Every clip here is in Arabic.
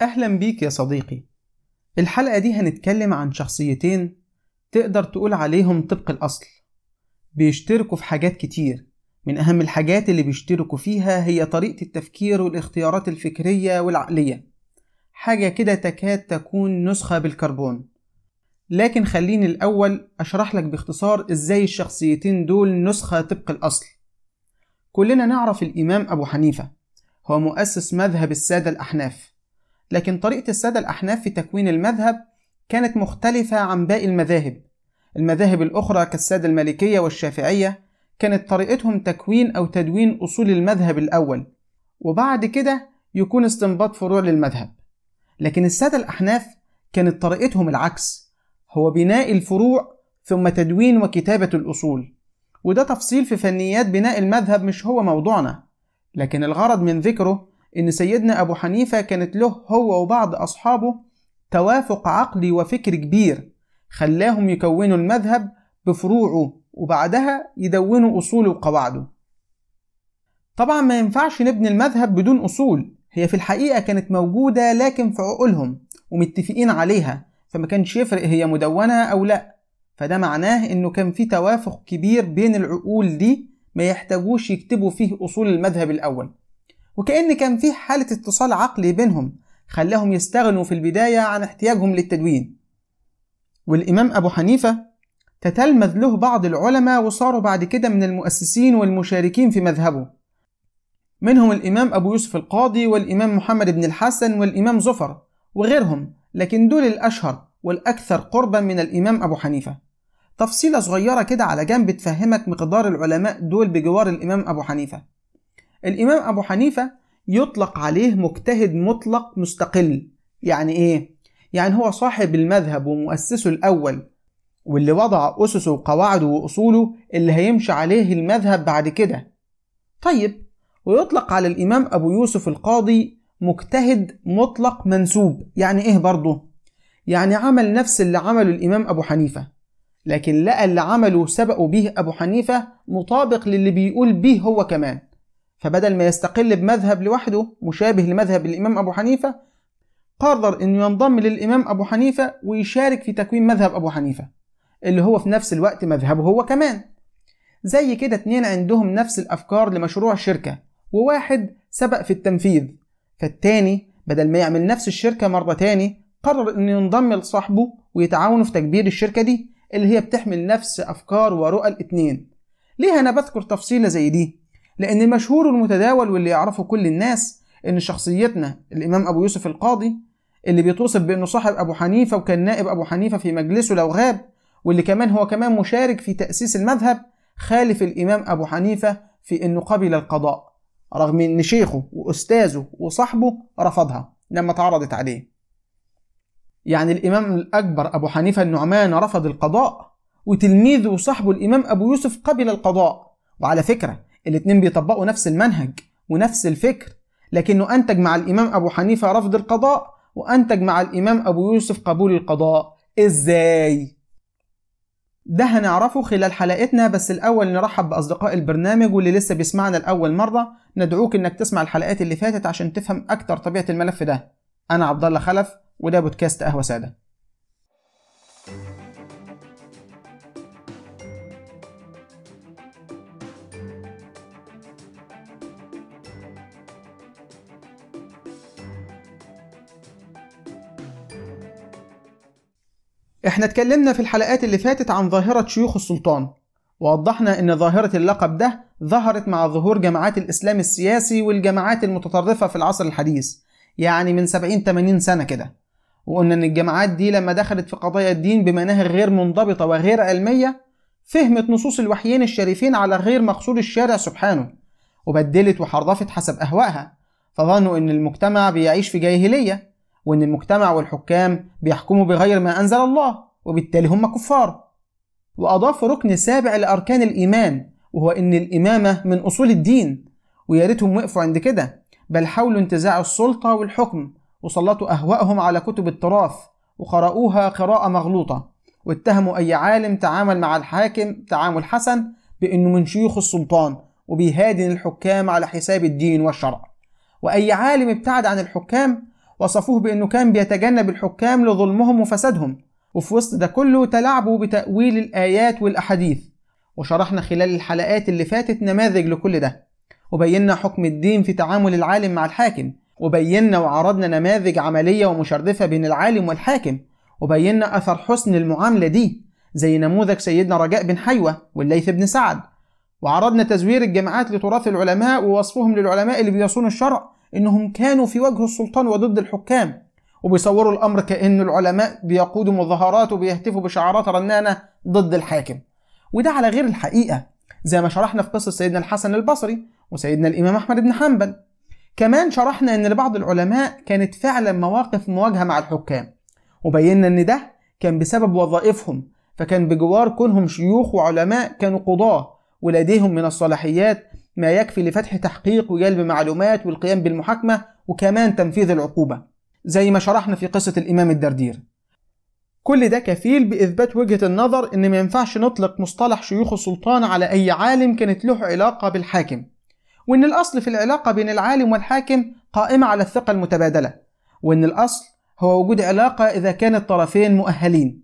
أهلا بيك يا صديقي. الحلقة دي هنتكلم عن شخصيتين تقدر تقول عليهم طبق الأصل. بيشتركوا في حاجات كتير. من أهم الحاجات اللي بيشتركوا فيها هي طريقة التفكير والاختيارات الفكرية والعقلية. حاجة كده تكاد تكون نسخة بالكربون. لكن خليني الأول أشرح لك باختصار إزاي الشخصيتين دول نسخة طبق الأصل. كلنا نعرف الإمام أبو حنيفة. هو مؤسس مذهب السادة الأحناف. لكن طريقة السادة الأحناف في تكوين المذهب كانت مختلفة عن باقي المذاهب. المذاهب الأخرى كالسادة المالكية والشافعية كانت طريقتهم تكوين أو تدوين أصول المذهب الأول وبعد كده يكون استنباط فروع للمذهب. لكن السادة الأحناف كانت طريقتهم العكس هو بناء الفروع ثم تدوين وكتابة الأصول. وده تفصيل في فنيات بناء المذهب مش هو موضوعنا لكن الغرض من ذكره إن سيدنا أبو حنيفة كانت له هو وبعض أصحابه توافق عقلي وفكري كبير خلاهم يكونوا المذهب بفروعه وبعدها يدونوا أصوله وقواعده. طبعا ما ينفعش نبني المذهب بدون أصول هي في الحقيقة كانت موجودة لكن في عقولهم ومتفقين عليها فما كانش يفرق هي مدونة أو لأ. فده معناه إنه كان في توافق كبير بين العقول دي ما يحتاجوش يكتبوا فيه أصول المذهب الأول. وكأن كان في حالة اتصال عقلي بينهم خلاهم يستغنوا في البداية عن احتياجهم للتدوين. والإمام أبو حنيفة تتلمذ له بعض العلماء وصاروا بعد كده من المؤسسين والمشاركين في مذهبه. منهم الإمام أبو يوسف القاضي والإمام محمد بن الحسن والإمام زفر وغيرهم لكن دول الأشهر والأكثر قربا من الإمام أبو حنيفة. تفصيلة صغيرة كده على جنب تفهمك مقدار العلماء دول بجوار الإمام أبو حنيفة. الإمام أبو حنيفة يطلق عليه مجتهد مطلق مستقل يعني إيه؟ يعني هو صاحب المذهب ومؤسسه الأول واللي وضع أسسه وقواعده وأصوله اللي هيمشي عليه المذهب بعد كده طيب ويطلق على الإمام أبو يوسف القاضي مجتهد مطلق منسوب يعني إيه برضه؟ يعني عمل نفس اللي عمله الإمام أبو حنيفة لكن لقى اللي عمله سبقوا به أبو حنيفة مطابق للي بيقول به هو كمان فبدل ما يستقل بمذهب لوحده مشابه لمذهب الإمام أبو حنيفة قرر إنه ينضم للإمام أبو حنيفة ويشارك في تكوين مذهب أبو حنيفة اللي هو في نفس الوقت مذهبه هو كمان. زي كده اتنين عندهم نفس الأفكار لمشروع شركة وواحد سبق في التنفيذ. فالتاني بدل ما يعمل نفس الشركة مرة تاني قرر إنه ينضم لصاحبه ويتعاونوا في تكبير الشركة دي اللي هي بتحمل نفس أفكار ورؤى الاتنين. ليه أنا بذكر تفصيلة زي دي؟ لأن المشهور والمتداول واللي يعرفه كل الناس إن شخصيتنا الإمام أبو يوسف القاضي اللي بيتوصف بأنه صاحب أبو حنيفة وكان نائب أبو حنيفة في مجلسه لو غاب واللي كمان هو كمان مشارك في تأسيس المذهب خالف الإمام أبو حنيفة في إنه قبل القضاء رغم إن شيخه وأستاذه وصاحبه رفضها لما اتعرضت عليه. يعني الإمام الأكبر أبو حنيفة النعمان رفض القضاء وتلميذه وصاحبه الإمام أبو يوسف قبل القضاء. وعلى فكرة الاتنين بيطبقوا نفس المنهج ونفس الفكر. لكنه أنتج مع الإمام أبو حنيفة رفض القضاء وأنتج مع الإمام أبو يوسف قبول القضاء. إزاي؟ ده هنعرفه خلال حلقتنا بس الأول نرحب بأصدقاء البرنامج واللي لسه بيسمعنا لأول مرة. ندعوك إنك تسمع الحلقات اللي فاتت عشان تفهم أكتر طبيعة الملف ده. أنا عبد الله خلف وده بودكاست قهوة سادة. إحنا اتكلمنا في الحلقات اللي فاتت عن ظاهرة شيوخ السلطان ووضحنا إن ظاهرة اللقب ده ظهرت مع ظهور جماعات الإسلام السياسي والجماعات المتطرفة في العصر الحديث يعني من 70 80 سنة كده. وقلنا إن الجماعات دي لما دخلت في قضايا الدين بمناهج غير منضبطة وغير علمية فهمت نصوص الوحيين الشريفين على غير مقصود الشارع سبحانه وبدلت وحرفت حسب أهوائها. فظنوا إن المجتمع بيعيش في جاهلية. وإن المجتمع والحكام بيحكموا بغير ما أنزل الله وبالتالي هم كفار. وأضافوا ركن سابع لأركان الإيمان وهو إن الإمامة من أصول الدين ويا ريتهم وقفوا عند كده. بل حاولوا انتزاع السلطة والحكم وسلطوا أهوائهم على كتب التراث وقرأوها قراءة مغلوطة. واتهموا أي عالم تعامل مع الحاكم تعامل حسن بأنه من شيوخ السلطان وبيهادن الحكام على حساب الدين والشرع. وأي عالم ابتعد عن الحكام وصفوه بأنه كان بيتجنب الحكام لظلمهم وفسادهم. وفي وسط ده كله تلاعبوا بتأويل الآيات والأحاديث. وشرحنا خلال الحلقات اللي فاتت نماذج لكل ده. وبينا حكم الدين في تعامل العالم مع الحاكم. وبينا وعرضنا نماذج عملية ومشرفة بين العالم والحاكم. وبينا أثر حسن المعاملة دي زي نموذج سيدنا رجاء بن حيوة والليث بن سعد. وعرضنا تزوير الجماعات لتراث العلماء ووصفهم للعلماء اللي بيصونوا الشرع. إنهم كانوا في وجه السلطان وضد الحكام وبيصوروا الأمر كأن العلماء بيقودوا مظاهرات وبيهتفوا بشعارات رنانة ضد الحاكم. وده على غير الحقيقة زي ما شرحنا في قصة سيدنا الحسن البصري وسيدنا الإمام أحمد بن حنبل. كمان شرحنا أن لبعض العلماء كانت فعلا مواقف مواجهة مع الحكام وبينا أن ده كان بسبب وظائفهم فكان بجوار كونهم شيوخ وعلماء كانوا قضاة ولديهم من الصلاحيات ما يكفي لفتح تحقيق وجلب معلومات والقيام بالمحاكمة وكمان تنفيذ العقوبة زي ما شرحنا في قصة الإمام الدردير. كل ده كفيل بإثبات وجهة النظر إن ما ينفعش نطلق مصطلح شيوخ السلطان على أي عالم كانت له علاقة بالحاكم وإن الأصل في العلاقة بين العالم والحاكم قائمة على الثقة المتبادلة وإن الأصل هو وجود علاقة إذا كان الطرفين مؤهلين.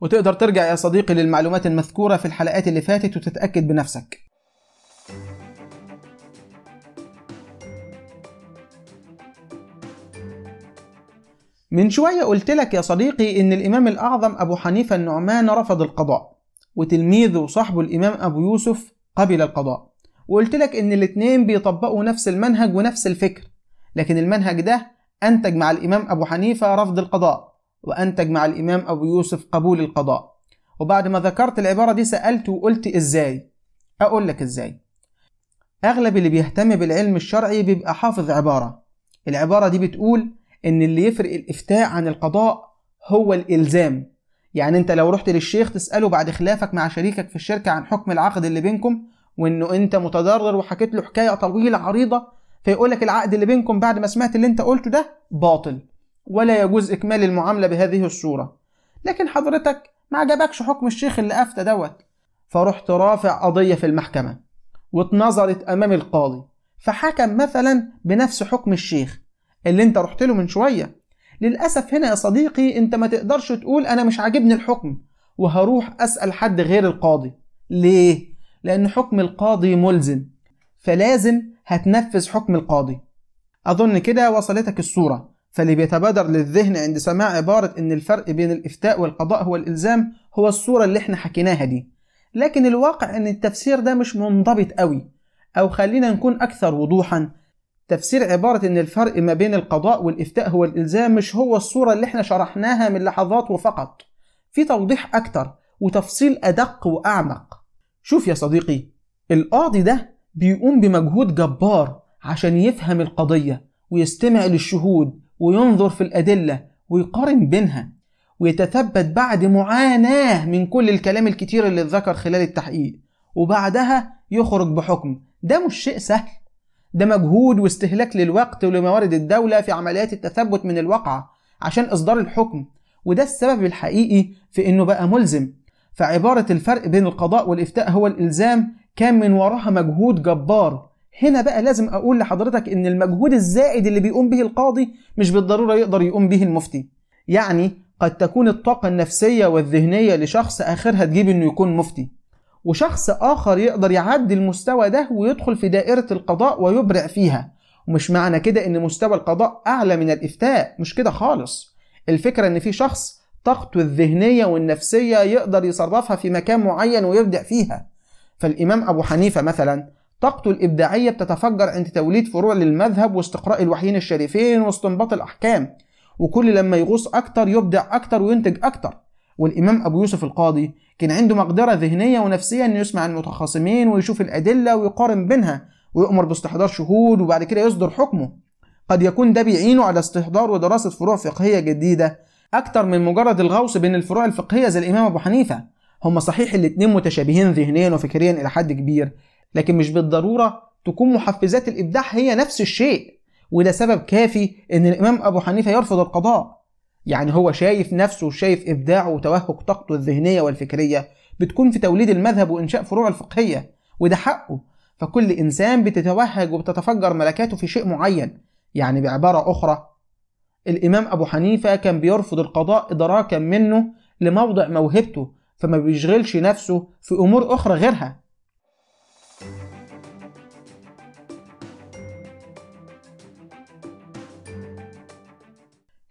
وتقدر ترجع يا صديقي للمعلومات المذكورة في الحلقات اللي فاتت وتتأكد بنفسك. من شوية قلت لك يا صديقي إن الإمام الأعظم أبو حنيفة النعمان رفض القضاء وتلميذه وصاحبه الإمام أبو يوسف قبل القضاء. وقلت لك إن الاتنين بيطبقوا نفس المنهج ونفس الفكر لكن المنهج ده أنتج مع الإمام أبو حنيفة رفض القضاء وأنتج مع الإمام أبو يوسف قبول القضاء. وبعد ما ذكرت العبارة دي سألت وقلت إزاي؟ أقول لك إزاي. أغلب اللي بيهتم بالعلم الشرعي بيبقى حافظ عبارة. العبارة دي بتقول إن اللي يفرق الإفتاء عن القضاء هو الإلزام. يعني أنت لو رحت للشيخ تسأله بعد خلافك مع شريكك في الشركة عن حكم العقد اللي بينكم وإنه أنت متضرر وحكيت له حكاية طويلة عريضة فيقول لك العقد اللي بينكم بعد ما سمعت اللي أنت قلته ده باطل ولا يجوز إكمال المعاملة بهذه الصورة. لكن حضرتك ما عجبكش حكم الشيخ اللي أفتى دوت. فرحت رافع قضية في المحكمة واتنظرت أمام القاضي فحكم مثلا بنفس حكم الشيخ. اللي انت رحت له من شوية. للأسف هنا يا صديقي انت ما تقدرش تقول أنا مش عاجبني الحكم وهروح أسأل حد غير القاضي. ليه؟ لأن حكم القاضي ملزم فلازم هتنفذ حكم القاضي. أظن كده وصلتك الصورة. فاللي بيتبادر للذهن عند سماع عبارة إن الفرق بين الإفتاء والقضاء هو الإلزام هو الصورة اللي إحنا حكيناها دي. لكن الواقع إن التفسير ده مش منضبط قوي أو خلينا نكون أكثر وضوحا تفسير عبارة إن الفرق ما بين القضاء والإفتاء هو الإلزام مش هو الصورة اللي إحنا شرحناها من لحظات وفقط. في توضيح أكتر وتفصيل أدق وأعمق. شوف يا صديقي القاضي ده بيقوم بمجهود جبار عشان يفهم القضية ويستمع للشهود وينظر في الأدلة ويقارن بينها ويتثبت بعد معاناة من كل الكلام الكتير اللي اتذكر خلال التحقيق وبعدها يخرج بحكم. ده مش شيء سهل. ده مجهود واستهلاك للوقت ولموارد الدولة في عمليات التثبت من الواقعة عشان إصدار الحكم وده السبب الحقيقي في إنه بقى ملزم. فعبارة الفرق بين القضاء والإفتاء هو الإلزام كان من وراها مجهود جبار. هنا بقى لازم أقول لحضرتك إن المجهود الزائد اللي بيقوم به القاضي مش بالضرورة يقدر يقوم به المفتي. يعني قد تكون الطاقة النفسية والذهنية لشخص آخرها تجيب إنه يكون مفتي. وشخص آخر يقدر يعدي المستوى ده ويدخل في دائرة القضاء ويبرع فيها. ومش معنى كده إن مستوى القضاء أعلى من الإفتاء مش كده خالص. الفكرة إن في شخص طاقته الذهنية والنفسية يقدر يصرفها في مكان معين ويبدع فيها. فالإمام أبو حنيفة مثلا طاقته الإبداعية بتتفجر عند توليد فروع للمذهب واستقراء الوحيين الشريفين واستنباط الأحكام. وكل لما يغوص أكتر يبدع أكتر وينتج أكتر. والإمام أبو يوسف القاضي كان عنده مقدرة ذهنية ونفسية إنه يسمع المتخاصمين ويشوف الأدلة ويقارن بينها ويؤمر باستحضار شهود وبعد كده يصدر حكمه. قد يكون ده بيعينه على استحضار ودراسة فروع فقهية جديدة أكتر من مجرد الغوص بين الفروع الفقهية زي الإمام أبو حنيفة. هما صحيح الاتنين متشابهين ذهنيا وفكريا إلى حد كبير لكن مش بالضرورة تكون محفزات الإبداع هي نفس الشيء وده سبب كافي إن الإمام أبو حنيفة يرفض القضاء. يعني هو شايف نفسه وشايف إبداعه وتوهج طاقته الذهنية والفكرية بتكون في توليد المذهب وإنشاء فروع الفقهية وده حقه. فكل إنسان بتتوهج وبتتفجر ملكاته في شيء معين يعني بعبارة أخرى الإمام أبو حنيفة كان بيرفض القضاء إدراكا منه لموضع موهبته فما بيشغلش نفسه في أمور أخرى غيرها.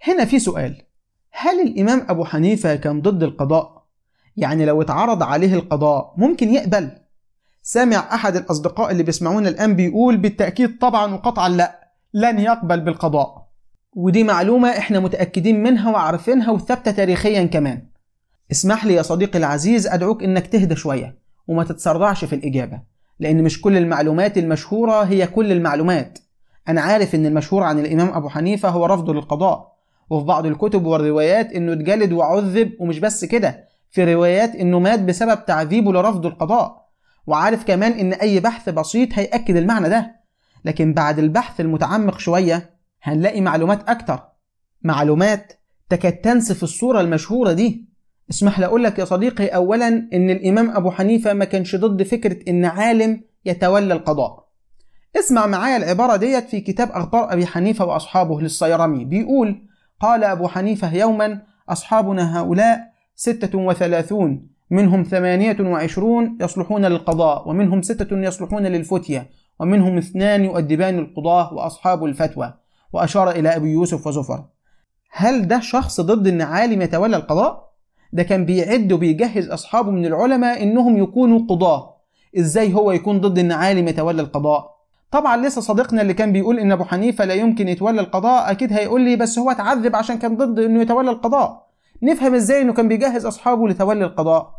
هنا في سؤال. هل الإمام أبو حنيفة كان ضد القضاء؟ يعني لو اتعرض عليه القضاء ممكن يقبل؟ سامع أحد الأصدقاء اللي بيسمعونا الآن بيقول بالتأكيد طبعا وقطعا لا لن يقبل بالقضاء ودي معلومة إحنا متأكدين منها وعارفينها وثابتة تاريخيا كمان اسمح لي يا صديقي العزيز أدعوك إنك تهدى شوية وما تتسرعش في الإجابة لأن مش كل المعلومات المشهورة هي كل المعلومات أنا عارف إن المشهور عن الإمام أبو حنيفة هو رفضه للقضاء وفي بعض الكتب والروايات إنه اتجلد وعذب ومش بس كده في روايات إنه مات بسبب تعذيبه لرفض القضاء. وعارف كمان إن أي بحث بسيط هيأكد المعنى ده. لكن بعد البحث المتعمق شوية هنلاقي معلومات أكتر. معلومات تكاد تنسف الصورة المشهورة دي. اسمح لي أقول لك يا صديقي أولا إن الإمام أبو حنيفة ما كانش ضد فكرة إن عالم يتولى القضاء. اسمع معايا العبارة ديت في كتاب أخبار أبي حنيفة وأصحابه للصيرمي. بيقول قال أبو حنيفة يوما أصحابنا هؤلاء ستة وثلاثون منهم ثمانية وعشرون يصلحون للقضاء ومنهم ستة يصلحون للفتية ومنهم اثنان يؤدبان القضاة وأصحاب الفتوى وأشار إلى أبي يوسف وزفر هل ده شخص ضد إن عالم يتولى القضاء؟ ده كان بيعد وبيجهز أصحابه من العلماء إنهم يكونوا قضاة إزاي هو يكون ضد إن عالم يتولى القضاء؟ طبعا لسه صديقنا اللي كان بيقول إن أبو حنيفة لا يمكن يتولى القضاء أكيد هيقول لي بس هو اتعذب عشان كان ضد إنه يتولى القضاء. نفهم إزاي إنه كان بيجهز أصحابه لتولي القضاء.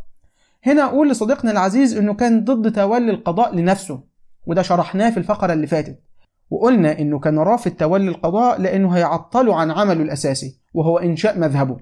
هنا أقول لصديقنا العزيز إنه كان ضد تولي القضاء لنفسه وده شرحناه في الفقرة اللي فاتت. وقلنا إنه كان رافض تولي القضاء لأنه هيعطله عن عمله الأساسي وهو إنشاء مذهبه.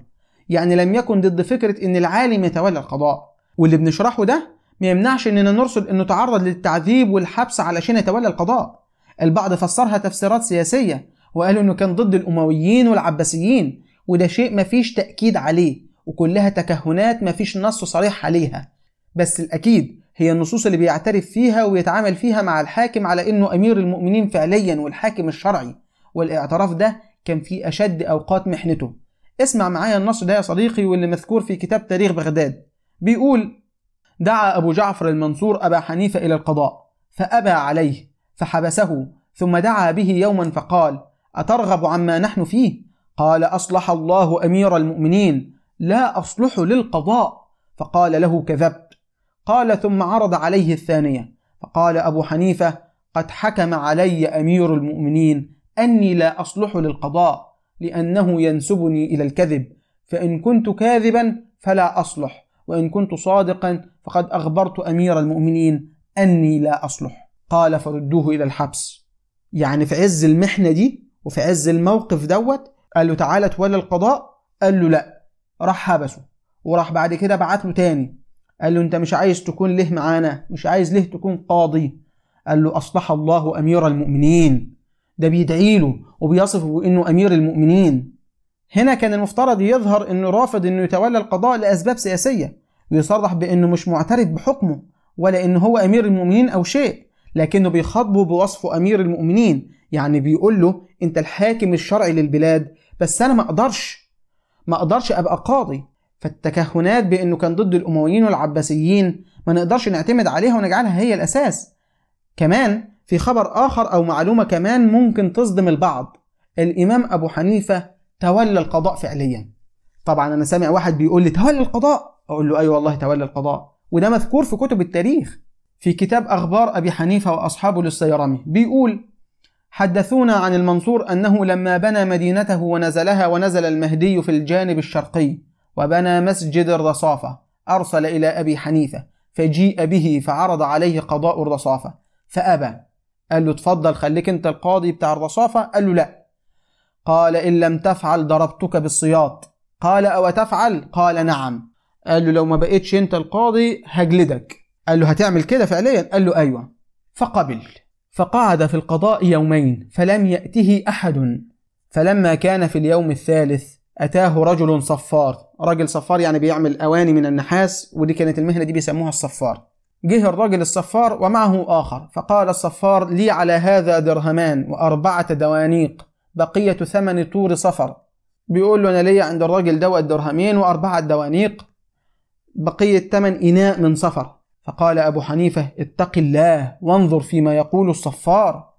يعني لم يكن ضد فكرة إن العالم يتولى القضاء. واللي بنشرحه ده ما يمنعش إننا نرصد إنه تعرض للتعذيب والحبس علشان يتولى القضاء. البعض فسرها تفسيرات سياسية وقالوا إنه كان ضد الأمويين والعباسيين وده شيء مفيش تأكيد عليه وكلها تكهنات مفيش نص صريح عليها. بس الأكيد هي النصوص اللي بيعترف فيها ويتعامل فيها مع الحاكم على إنه أمير المؤمنين فعليا والحاكم الشرعي. والاعتراف ده كان في أشد أوقات محنته. اسمع معايا النص ده يا صديقي واللي مذكور في كتاب تاريخ بغداد. بيقول دعا أبو جعفر المنصور أبا حنيفة إلى القضاء فأبى عليه فحبسه ثم دعا به يوما فقال أترغب عما نحن فيه؟ قال أصلح الله أمير المؤمنين لا أصلح للقضاء. فقال له كذبت. قال ثم عرض عليه الثانية فقال أبو حنيفة قد حكم علي أمير المؤمنين أني لا أصلح للقضاء لأنه ينسبني إلى الكذب فإن كنت كاذبا فلا أصلح. وإن كنت صادقا فقد أخبرت أمير المؤمنين أني لا أصلح. قال فردوه إلى الحبس. يعني في عز المحنة دي وفي عز الموقف دوت قال له تعالى تولى القضاء. قال له لا. راح حبسه. وراح بعد كده بعت له تاني. قال له أنت مش عايز تكون له معانا مش عايز له تكون قاضي. قال له أصلح الله أمير المؤمنين. ده بيدعي له وبيصفه بانه أمير المؤمنين. هنا كان المفترض يظهر إنه رافض إنه يتولى القضاء لأسباب سياسية ويصرح بإنه مش معترف بحكمه ولا إنه هو أمير المؤمنين أو شيء لكنه بيخاطبه بوصفه أمير المؤمنين يعني بيقول له أنت الحاكم الشرعي للبلاد بس أنا ما أقدرش ما أقدرش أبقى قاضي. فالتكهنات بإنه كان ضد الأمويين والعباسيين ما نقدرش نعتمد عليها ونجعلها هي الأساس. كمان في خبر آخر أو معلومة كمان ممكن تصدم البعض. الإمام أبو حنيفة تولى القضاء فعليا. طبعا أنا سامع واحد بيقول لي تولى القضاء. أقول له أيوه والله تولى القضاء. وده مذكور في كتب التاريخ. في كتاب أخبار أبي حنيفة وأصحابه للسيرمي بيقول حدثونا عن المنصور أنه لما بنى مدينته ونزلها ونزل المهدي في الجانب الشرقي وبنى مسجد الرصافة. أرسل إلى أبي حنيفة فجيء به فعرض عليه قضاء الرصافة. فأبى. قال له اتفضل خليك أنت القاضي بتاع الرصافة. قال له لا. قال إن لم تفعل ضربتك بالسياط قال أو تفعل؟ قال نعم. قال له لو ما بقيتش أنت القاضي هجلدك. قال له هتعمل كده فعليا؟ قال له أيوة. فقبل فقعد في القضاء يومين فلم يأته أحد. فلما كان في اليوم الثالث أتاه رجل صفار. راجل صفار يعني بيعمل أواني من النحاس ودي كانت المهنة دي بيسموها الصفار. جه الراجل الصفار ومعه آخر فقال الصفار لي على هذا درهمان وأربعة دوانيق. بقية ثمن طور صفر. بيقول له أنا ليا عند الراجل دوت درهمين وأربعة دوانيق بقية تمن إناء من صفر. فقال أبو حنيفة اتق الله وانظر فيما يقول الصفار.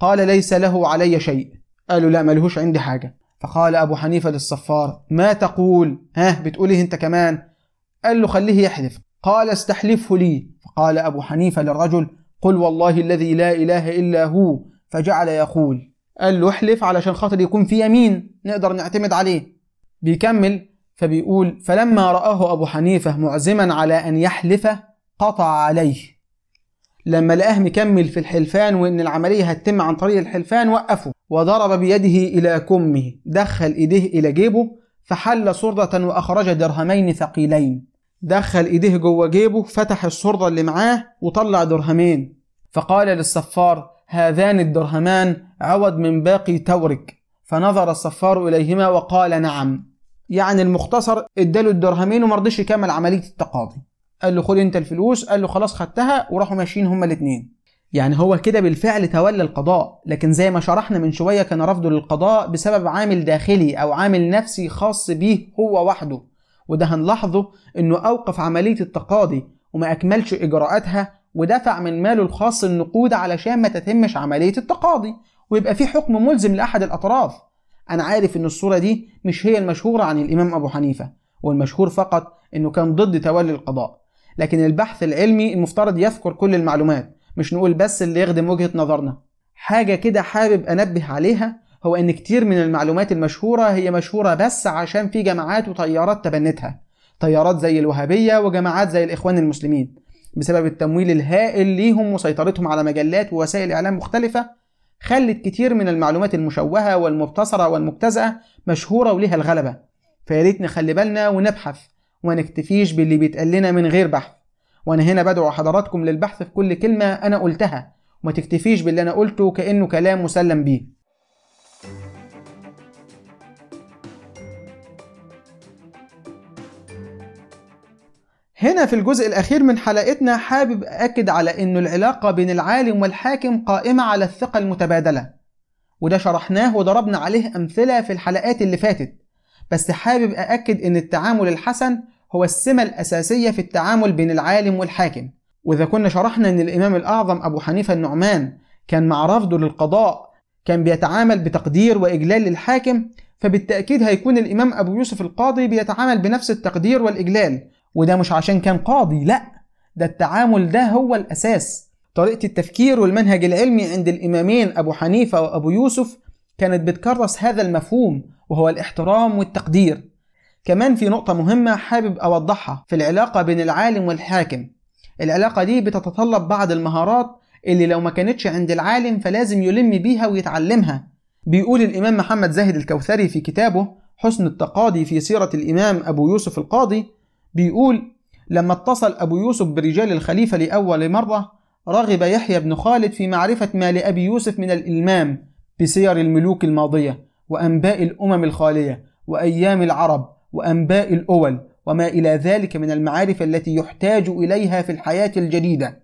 قال ليس له علي شيء. قالوا لا ملهوش عندي حاجة. فقال أبو حنيفة للصفار ما تقول؟ ها بتقوله أنت كمان. قال له خليه يحلف. قال استحلفه لي. فقال أبو حنيفة للرجل قل والله الذي لا إله إلا هو فجعل يقول. قال له احلف علشان خاطر يكون في يمين نقدر نعتمد عليه. بيكمل فبيقول فلما رآه أبو حنيفة معزما على أن يحلف قطع عليه. لما لقاه مكمل في الحلفان وإن العملية هتتم عن طريق الحلفان وقفه. وضرب بيده إلى كمه دخل إيديه إلى جيبه فحل صردة وأخرج درهمين ثقيلين. دخل إيديه جوه جيبه فتح الصردة اللي معاه وطلع درهمين. فقال للصفار هذان الدرهمان عوض من باقي تورك. فنظر الصفار إليهما وقال نعم. يعني المختصر اداله الدرهمين ومرضيش يكمل عملية التقاضي. قال له خد انت الفلوس قال له خلاص خدتها وراحوا ماشيين هما الاثنين يعني هو كده بالفعل تولى القضاء لكن زي ما شرحنا من شوية كان رفضه للقضاء بسبب عامل داخلي أو عامل نفسي خاص بيه هو وحده. وده هنلاحظه إنه أوقف عملية التقاضي وما أكملش إجراءاتها ودفع من ماله الخاص النقود علشان ما تتمش عملية التقاضي ويبقى في حكم ملزم لأحد الأطراف. أنا عارف إن الصورة دي مش هي المشهورة عن الإمام أبو حنيفة والمشهور فقط إنه كان ضد تولي القضاء. لكن البحث العلمي المفترض يذكر كل المعلومات مش نقول بس اللي يخدم وجهة نظرنا. حاجة كده حابب أنبه عليها هو إن كتير من المعلومات المشهورة هي مشهورة بس عشان في جماعات وتيارات تبنتها. تيارات زي الوهابية وجماعات زي الإخوان المسلمين. بسبب التمويل الهائل ليهم وسيطرتهم على مجلات ووسائل إعلام مختلفة خلت كتير من المعلومات المشوهة والمبتصرة والمبتزأة مشهورة وليها الغلبة. فياريت نخلي بالنا ونبحث وما نكتفيش باللي بيتقال لنا من غير بحث. وأنا هنا بدعو حضراتكم للبحث في كل كلمة أنا قلتها وما تكتفيش باللي أنا قلته كأنه كلام مسلم بيه. هنا في الجزء الأخير من حلقتنا حابب أكد على أن العلاقة بين العالم والحاكم قائمة على الثقة المتبادلة وده شرحناه وضربنا عليه أمثلة في الحلقات اللي فاتت. بس حابب أأكد أن التعامل الحسن هو السمة الأساسية في التعامل بين العالم والحاكم. وإذا كنا شرحنا أن الإمام الأعظم أبو حنيفة النعمان كان مع رفضه للقضاء كان بيتعامل بتقدير وإجلال للحاكم فبالتأكيد هيكون الإمام أبو يوسف القاضي بيتعامل بنفس التقدير والإجلال. وده مش عشان كان قاضي لا ده التعامل ده هو الأساس. طريقة التفكير والمنهج العلمي عند الإمامين أبو حنيفة وأبو يوسف كانت بتكرس هذا المفهوم وهو الاحترام والتقدير. كمان في نقطة مهمة حابب أوضحها في العلاقة بين العالم والحاكم. العلاقة دي بتتطلب بعض المهارات اللي لو ما كانتش عند العالم فلازم يلم بيها ويتعلمها. بيقول الإمام محمد زاهد الكوثري في كتابه حسن التقاضي في سيرة الإمام أبو يوسف القاضي بيقول لما اتصل أبو يوسف برجال الخليفة لأول مرة رغب يحيى بن خالد في معرفة ما لأبي يوسف من الإلمام بسير الملوك الماضية وأنباء الأمم الخالية وأيام العرب وأنباء الأول وما إلى ذلك من المعارف التي يحتاج إليها في الحياة الجديدة.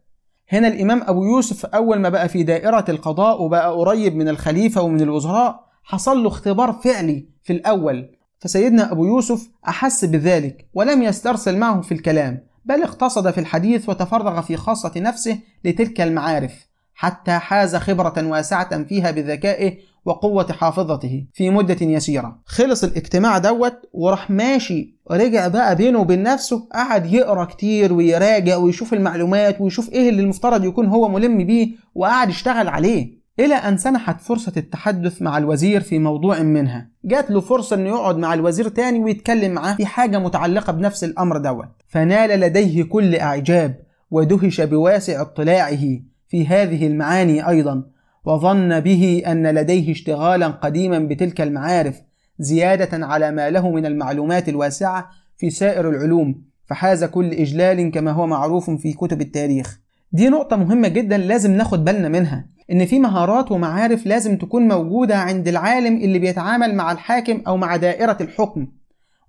هنا الإمام أبو يوسف أول ما بقى في دائرة القضاء وبقى قريب من الخليفة ومن الوزراء حصل له اختبار فعلي في الأول. فسيدنا أبو يوسف أحس بذلك ولم يسترسل معه في الكلام بل اقتصد في الحديث وتفرغ في خاصة نفسه لتلك المعارف حتى حاز خبرة واسعة فيها بذكائه وقوة حافظته في مدة يسيرة. خلص الاجتماع دوت وراح ماشي رجع بقى بينه وبين نفسه قعد يقرأ كتير ويراجع ويشوف المعلومات ويشوف إيه اللي المفترض يكون هو ملم بيه وقعد يشتغل عليه. إلى أن سنحت فرصة التحدث مع الوزير في موضوع منها. جات له فرصة أنه يقعد مع الوزير تاني ويتكلم معاه في حاجة متعلقة بنفس الأمر دوت. فنال لديه كل إعجاب ودهش بواسع اطلاعه في هذه المعاني أيضا وظن به أن لديه اشتغالا قديما بتلك المعارف زيادة على ما له من المعلومات الواسعة في سائر العلوم. فحاز كل إجلال كما هو معروف في كتب التاريخ. دي نقطة مهمة جدا لازم ناخد بالنا منها إن في مهارات ومعارف لازم تكون موجودة عند العالم اللي بيتعامل مع الحاكم أو مع دائرة الحكم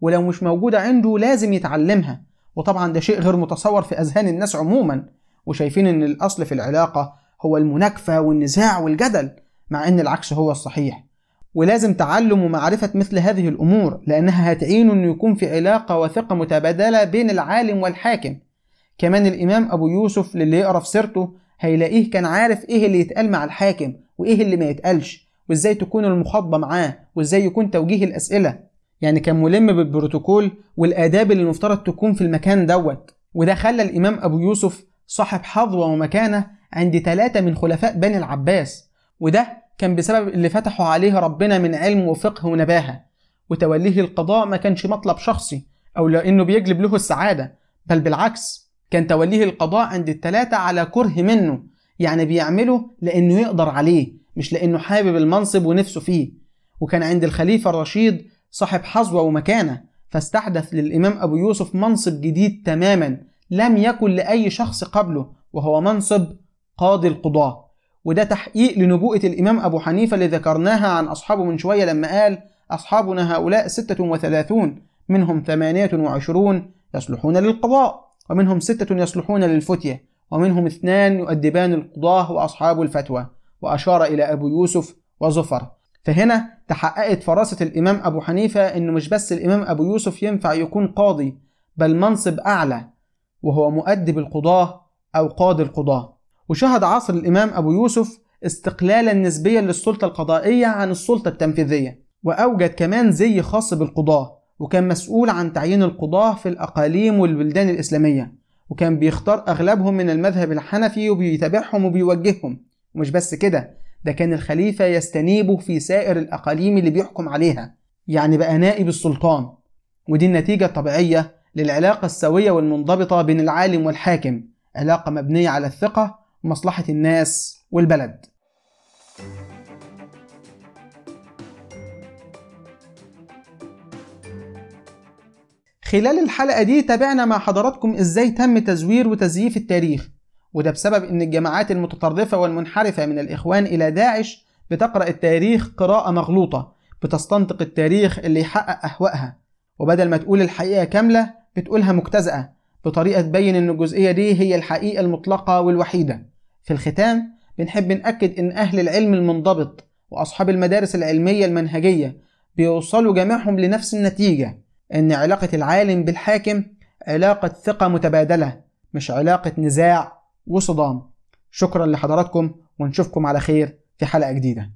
ولو مش موجودة عنده لازم يتعلمها. وطبعا ده شيء غير متصور في أذهان الناس عموما وشايفين إن الأصل في العلاقة هو المناكفة والنزاع والجدل مع إن العكس هو الصحيح. ولازم تعلم ومعرفة مثل هذه الأمور لأنها هتعينه أنه يكون في علاقة وثقة متبادلة بين العالم والحاكم. كمان الإمام أبو يوسف للي يقرأ في سيرته هيلاقيه كان عارف إيه اللي يتقال مع الحاكم وإيه اللي ما يتقالش وإزاي تكون المخاطبة معاه وإزاي يكون توجيه الأسئلة. يعني كان ملم بالبروتوكول والآداب اللي المفترض تكون في المكان دوت. وده خلى الإمام أبو يوسف صاحب حظوة ومكانة عند ثلاثة من خلفاء بني العباس. وده كان بسبب اللي فتحوا عليه ربنا من علم وفقه ونباهة. وتوليه القضاء ما كانش مطلب شخصي أو لأنه بيجلب له السعادة بل بالعكس كان توليه القضاء عند التلاتة على كره منه يعني بيعمله لأنه يقدر عليه مش لأنه حابب المنصب ونفسه فيه. وكان عند الخليفة الرشيد صاحب حظوة ومكانة فاستحدث للإمام أبو يوسف منصب جديد تماما لم يكن لأي شخص قبله وهو منصب قاضي القضاة وده تحقيق لنبوءة الإمام أبو حنيفة اللي ذكرناها عن أصحابه من شوية لما قال أصحابنا هؤلاء ستة وثلاثون منهم ثمانية وعشرون يصلحون للقضاء. ومنهم ستة يصلحون للفتية ومنهم اثنان يؤدبان القضاة وأصحاب الفتوى وأشار إلى أبو يوسف وزفر فهنا تحققت فراسة الإمام أبو حنيفة إنه مش بس الإمام أبو يوسف ينفع يكون قاضي بل منصب أعلى وهو مؤدب القضاة أو قاضي القضاة. وشهد عصر الإمام أبو يوسف استقلالا نسبيا للسلطة القضائية عن السلطة التنفيذية وأوجد كمان زي خاص بالقضاة. وكان مسؤول عن تعيين القضاة في الأقاليم والبلدان الإسلامية وكان بيختار أغلبهم من المذهب الحنفي وبيتابعهم وبيوجههم. ومش بس كده ده كان الخليفة يستنيبه في سائر الأقاليم اللي بيحكم عليها يعني بقى نائب السلطان. ودي النتيجة الطبيعية للعلاقة السوية والمنضبطة بين العالم والحاكم علاقة مبنية على الثقة ومصلحة الناس والبلد. خلال الحلقة دي تابعنا مع حضراتكم إزاي تم تزوير وتزييف التاريخ. وده بسبب إن الجماعات المتطرفة والمنحرفة من الإخوان إلى داعش بتقرأ التاريخ قراءة مغلوطة بتستنطق التاريخ اللي يحقق أهوائها. وبدل ما تقول الحقيقة كاملة بتقولها مجتزأة بطريقة تبين إن الجزئية دي هي الحقيقة المطلقة والوحيدة. في الختام بنحب نأكد إن أهل العلم المنضبط وأصحاب المدارس العلمية المنهجية بيوصلوا جميعهم لنفس النتيجة. إن علاقة العالم بالحاكم علاقة ثقة متبادلة مش علاقة نزاع وصدام. شكرا لحضراتكم ونشوفكم على خير في حلقة جديدة.